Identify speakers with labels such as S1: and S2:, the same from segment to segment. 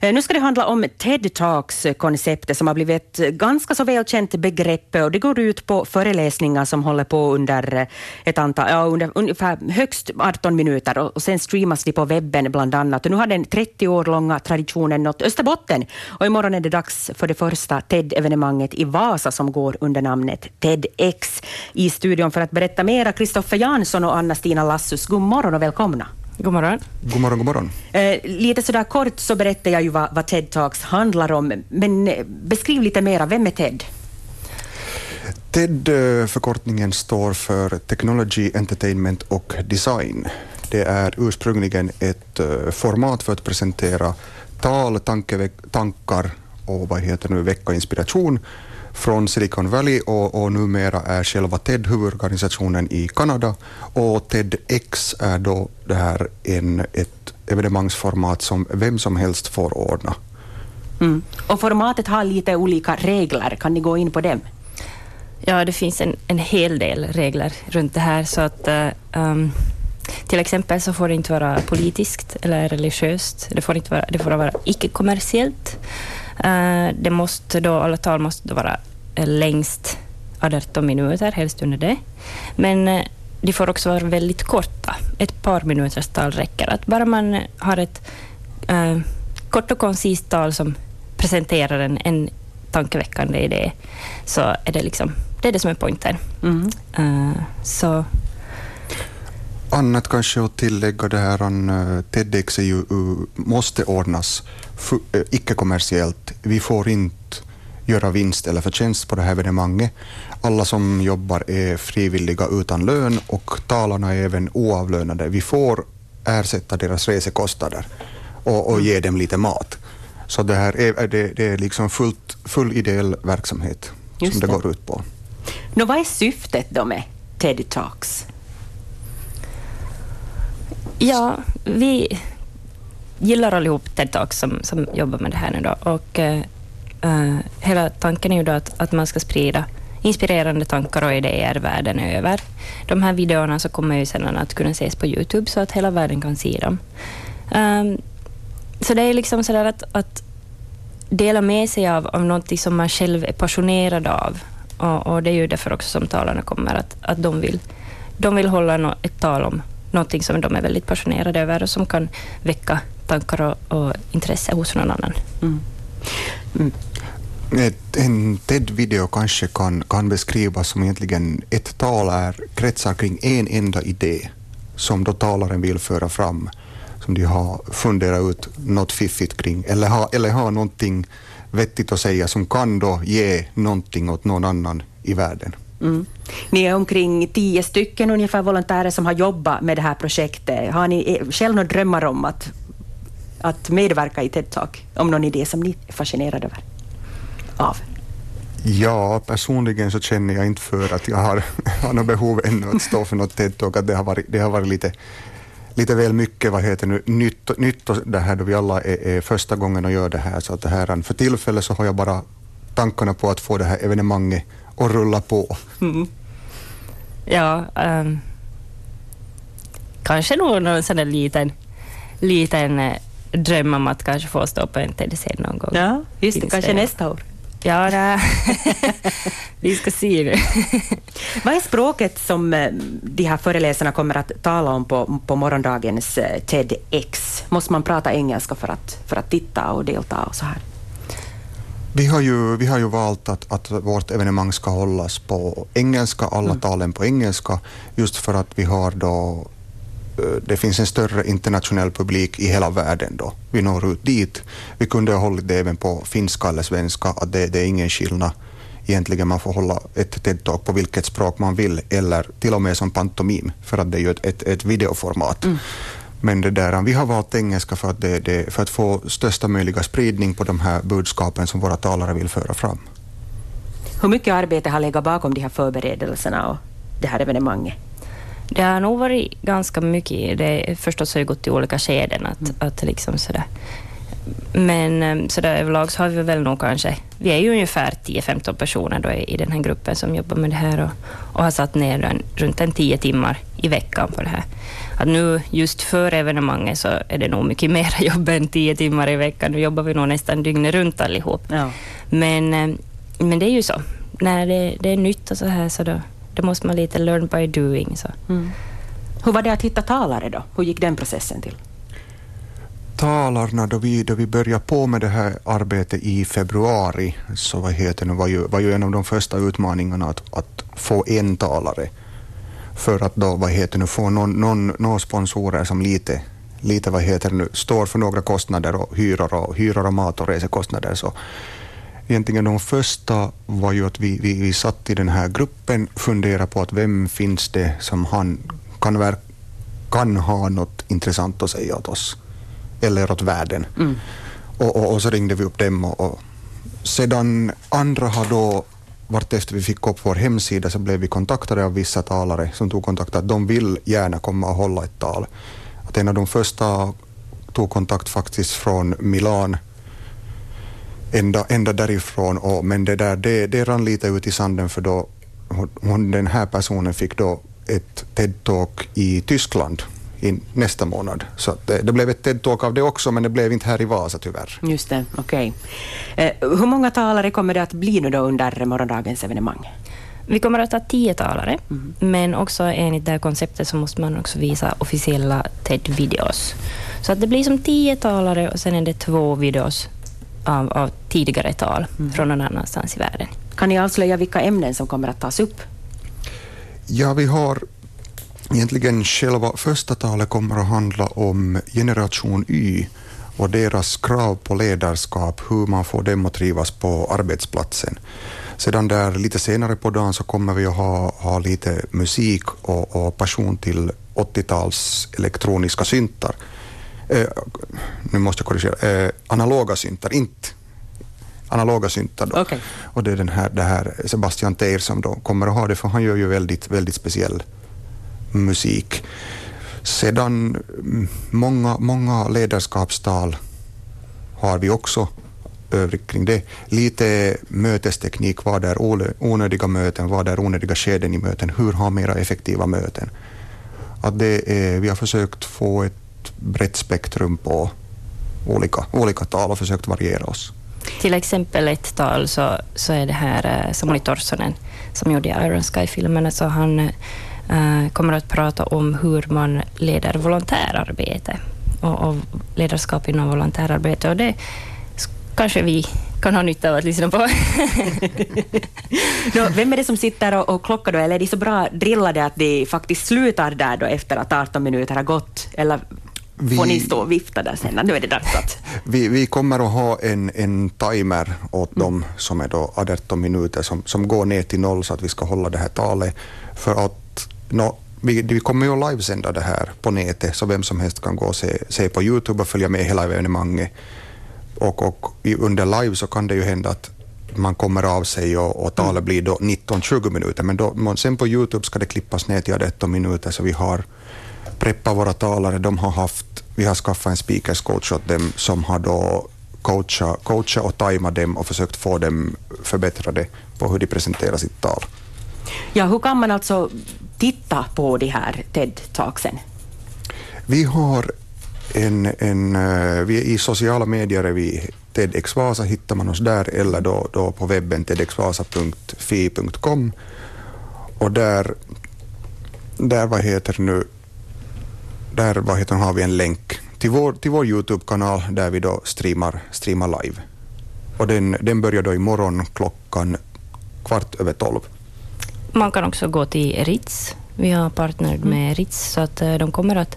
S1: Eh, nu ska det handla om TED Talks-konceptet som har blivit ett ganska så välkänt begrepp och det går ut på föreläsningar som håller på under ett antal, ja, under ungefär högst 18 minuter och, sen streamas de på webben bland annat. Och nu har den 30 år långa traditionen nått Österbotten och imorgon är det dags för det första TED-evenemanget i Vasa som går under namnet TEDx. I studion för att berätta mera Kristoffer Jansson och Anna-Stina Lassus. God morgon och välkomna.
S2: God morgon.
S3: God morgon, god morgon.
S1: Eh, lite sådär kort så berättar jag ju vad, vad TED Talks handlar om, men eh, beskriv lite mera, vem är TED?
S3: TED-förkortningen står för Technology, Entertainment och Design. Det är ursprungligen ett uh, format för att presentera tal, tankar och vad heter nu, väcka inspiration från Silicon Valley och, och numera är själva TED huvudorganisationen i Kanada och TEDx är då det här en, ett evenemangsformat som vem som helst får ordna.
S1: Mm. Och formatet har lite olika regler, kan ni gå in på dem?
S2: Ja, det finns en, en hel del regler runt det här. så att um, Till exempel så får det inte vara politiskt eller religiöst. Det får, inte vara, det får vara icke-kommersiellt. Uh, det måste då, alla tal måste då vara längst 18 minuter, helst under det. Men uh, de får också vara väldigt korta. Ett par minuters tal räcker. Att bara man har ett uh, kort och koncist tal som presenterar en, en tankeväckande idé, så är det liksom det är det som är poängen. Mm. Så.
S3: Annat kanske att tillägga det här att TEDx är ju, måste ordnas icke-kommersiellt. Vi får inte göra vinst eller förtjänst på det här evenemanget. Alla som jobbar är frivilliga utan lön och talarna är även oavlönade. Vi får ersätta deras resekostnader och, och ge dem lite mat. Så det här är, det, det är liksom fullt, full ideell verksamhet Just som det, det går ut på.
S1: Nå, vad är syftet då med TED Talks?
S2: Ja, vi gillar allihop TED Talks som, som jobbar med det här nu då. Och, uh, hela tanken är ju då att, att man ska sprida inspirerande tankar och idéer världen över. De här videorna så kommer ju sedan att kunna ses på Youtube så att hela världen kan se dem. Um, så det är liksom sådär att, att dela med sig av, av någonting som man själv är passionerad av. Och, och, det är ju därför också som talarna kommer, att, att de, vill, de vill hålla no, ett tal om någonting som de är väldigt passionerade över och som kan väcka tankar och, och intresse hos någon annan. Mm.
S3: Mm. En TED-video kanske kan, kan beskrivas som egentligen ett tal är kretsar kring en enda idé som då talaren vill föra fram, som de har funderat ut något fiffigt kring, eller har, eller har någonting vettigt att säga som kan då ge någonting åt någon annan i världen. Mm.
S1: Ni är omkring tio stycken ungefär volontärer som har jobbat med det här projektet. Har ni eh, själv några drömmar om att, att medverka i TED Talk? Om någon idé som ni är fascinerade över? av?
S3: Ja, personligen så känner jag inte för att jag har, har något behov ännu att stå för något TED-talk. Det har varit, det har varit lite, lite väl mycket vad heter nu, nytt, nytt och det här då vi alla är, är första gången och gör det här. Så att det här, för tillfället så har jag bara tankarna på att få det här evenemanget att rulla på. Mm.
S2: Ja, um, kanske nog någon sån där liten, liten eh, dröm om att kanske få stå på en TDC någon gång.
S1: Ja, just det, kanske det. nästa år.
S2: Ja, nej. vi ska se nu.
S1: Vad är språket som eh, de här föreläsarna kommer att tala om på, på morgondagens eh, TEDx? Måste man prata engelska för att, för att titta och delta och så här?
S3: Vi har ju, vi har ju valt att, att vårt evenemang ska hållas på engelska, alla mm. talen på engelska, just för att vi har då det finns en större internationell publik i hela världen då. Vi når ut dit. Vi kunde ha hållit det även på finska eller svenska, att det, det är ingen skillnad egentligen. Man får hålla ett TED-talk på vilket språk man vill, eller till och med som pantomim, för att det är ju ett, ett, ett videoformat. Mm. Men det där, vi har valt engelska för att, det, det, för att få största möjliga spridning på de här budskapen som våra talare vill föra fram.
S1: Hur mycket arbete har legat bakom de här förberedelserna och det här evenemanget?
S2: Det har nog varit ganska mycket. Det förstås har ju gått i olika skeden. Att, mm. att liksom sådär. Men eh, så där överlag så har vi väl nog kanske, vi är ju ungefär 10-15 personer då i, den här gruppen som jobbar med det här och, och har satt ner en, runt en 10 timmar i veckan på det här. Att nu just för evenemanget så är det nog mycket mer jobb än 10 timmar i veckan. Nu jobbar vi nog nästan dygnet runt allihop. Ja. Men, eh, men det är ju så, när det, det är nytt och så här så då, då måste man lite learn by doing. Så. Mm.
S1: Hur var det att hitta talare då? Hur gick den processen till?
S3: talarna då vi, då vi började på med det här arbetet i februari så vad heter det, var, ju, var ju en av de första utmaningarna att, att få en talare för att då vad heter det, få någon, någon, någon sponsorer som lite, lite vad heter det nu, står för några kostnader och hyror och, hyror och mat och resekostnader. Så egentligen de första var ju att vi, vi, vi satt i den här gruppen funderade på att vem finns det som han kan, kan ha något intressant att säga åt oss eller åt världen. Mm. Och, och, och, så ringde vi upp dem och, och sedan andra har då vartefter vi fick upp vår hemsida så blev vi kontaktade av vissa talare som tog kontakt att de vill gärna komma och hålla ett tal. Att en av de första tog kontakt faktiskt från Milan ända, ända därifrån, och, men det, där, det, det rann lite ut i sanden för då hon, den här personen fick då ett TED-talk i Tyskland i nästa månad. Så det, det, blev ett TED-talk av det också, men det blev inte här i Vasa tyvärr.
S1: Just det, okej. Okay. Eh, hur många talare kommer det att bli nu då under morgondagens evenemang?
S2: Vi kommer att ha tio talare, mm. men också enligt det här konceptet så måste man också visa officiella TED-videos. Så att det blir som tio talare och sen är det två videos av, av tidigare tal mm. från någon annanstans i världen.
S1: Kan ni avslöja vilka ämnen som kommer att tas upp?
S3: Ja, vi har Egentligen själva första talet kommer att handla om generation Y och deras krav på ledarskap, hur man får dem att trivas på arbetsplatsen. Sedan där lite senare på dagen så kommer vi att ha, ha lite musik och, och passion till 80-tals elektroniska syntar. Eh, nu måste jag korrigera, eh, analoga syntar, inte analoga syntar. Då. Okay. Och det är den här, det här Sebastian Teir som då kommer att ha det, för han gör ju väldigt, väldigt speciell musik. Sedan mm, många, många ledarskapstal har vi också övrigt kring det. Lite mötesteknik, vad är onödiga möten, vad är onödiga skeden i möten, hur har mera effektiva möten? Att det är, vi har försökt få ett brett spektrum på olika, olika tal och försökt variera oss.
S2: Till exempel ett tal så, så är det här eh, Samuli Torssonen som gjorde Iron Sky-filmerna, så han Eh, kommer att prata om hur man leder volontärarbete och, och ledarskap inom volontärarbete. Och det kanske vi kan ha nytta av att lyssna på.
S1: no, vem är det som sitter och, och klockar då, eller är de så bra drillade att de faktiskt slutar där då efter att 18 minuter har gått? Eller vi, får ni stå och vifta där sen? Nu är det dags att...
S3: vi, vi kommer att ha en, en timer åt mm. dem som är då 18 minuter som, som går ner till noll så att vi ska hålla det här talet. För att No, vi, vi kommer ju att livesända det här på nätet, så vem som helst kan gå och se, se på Youtube och följa med hela evenemanget. Och, och under live så kan det ju hända att man kommer av sig och, och talet blir då 19-20 minuter, men då, sen på Youtube ska det klippas ner till 18 minuter, så vi har preppat våra talare. De har haft, vi har skaffat en speakers coach åt dem som har då coacha, coacha och tajmat dem och försökt få dem förbättrade på hur de presenterar sitt tal.
S1: Ja, hur kan man alltså titta på de här TED-talksen?
S3: Vi har en, en, eh, vi i sociala medier är vi TEDx Vasa, hittar man oss där eller då, då på webben tedxvasa.fi.com och där, där vad heter nu, där vad heter, har vi en länk till vår, till vår Youtube-kanal där vi då streamar, streamar live. Och den, den börjar då imorgon klockan kvart över tolv.
S2: Man kan också gå till RITS. Vi har partnerat med mm. RITS, så att eh, de kommer att,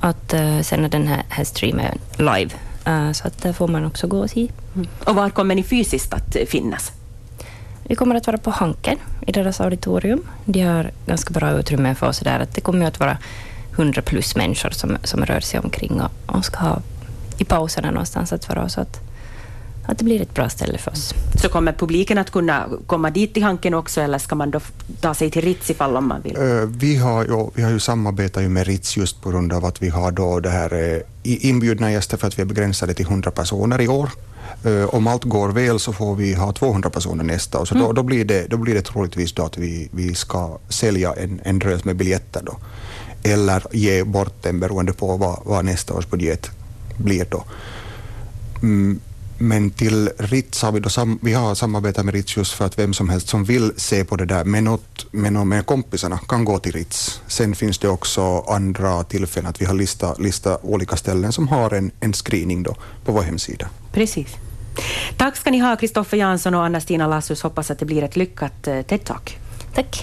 S2: att eh, sända den här, här streamen live. Eh, så att där får man också gå och se.
S1: Mm. Och var kommer ni fysiskt att finnas?
S2: Vi kommer att vara på Hanken i deras auditorium. De har ganska bra utrymme för oss där. Att det kommer att vara 100 plus människor som, som rör sig omkring och, och ska ha i pauserna någonstans att vara. Så att att det blir ett bra ställe för oss.
S1: Så kommer publiken att kunna komma dit till Hanken också eller ska man då ta sig till Ritz ifall om man vill?
S3: Uh, vi, har ju, vi har ju samarbetat med Ritz just på grund av att vi har då det här uh, inbjudna gäster för att vi är begränsade till 100 personer i år. Uh, om allt går väl så får vi ha 200 personer nästa år, så mm. då, då, blir det, då blir det troligtvis då att vi, vi ska sälja en, en drös med biljetter då, eller ge bort den beroende på vad, vad nästa års budget blir då. Mm, men till Ritz har vi, då sam, vi har samarbetat med Ritz just för att vem som helst som vill se på det där med, något, med, något, med kompisarna kan gå till Ritz. Sen finns det också andra tillfällen att vi har listat lista olika ställen som har en, en screening då på vår hemsida.
S1: Precis. Tack ska ni ha, Kristoffer Jansson och Anna-Stina Lassus. Hoppas att det blir ett lyckat eh, TED-talk.
S2: Tack.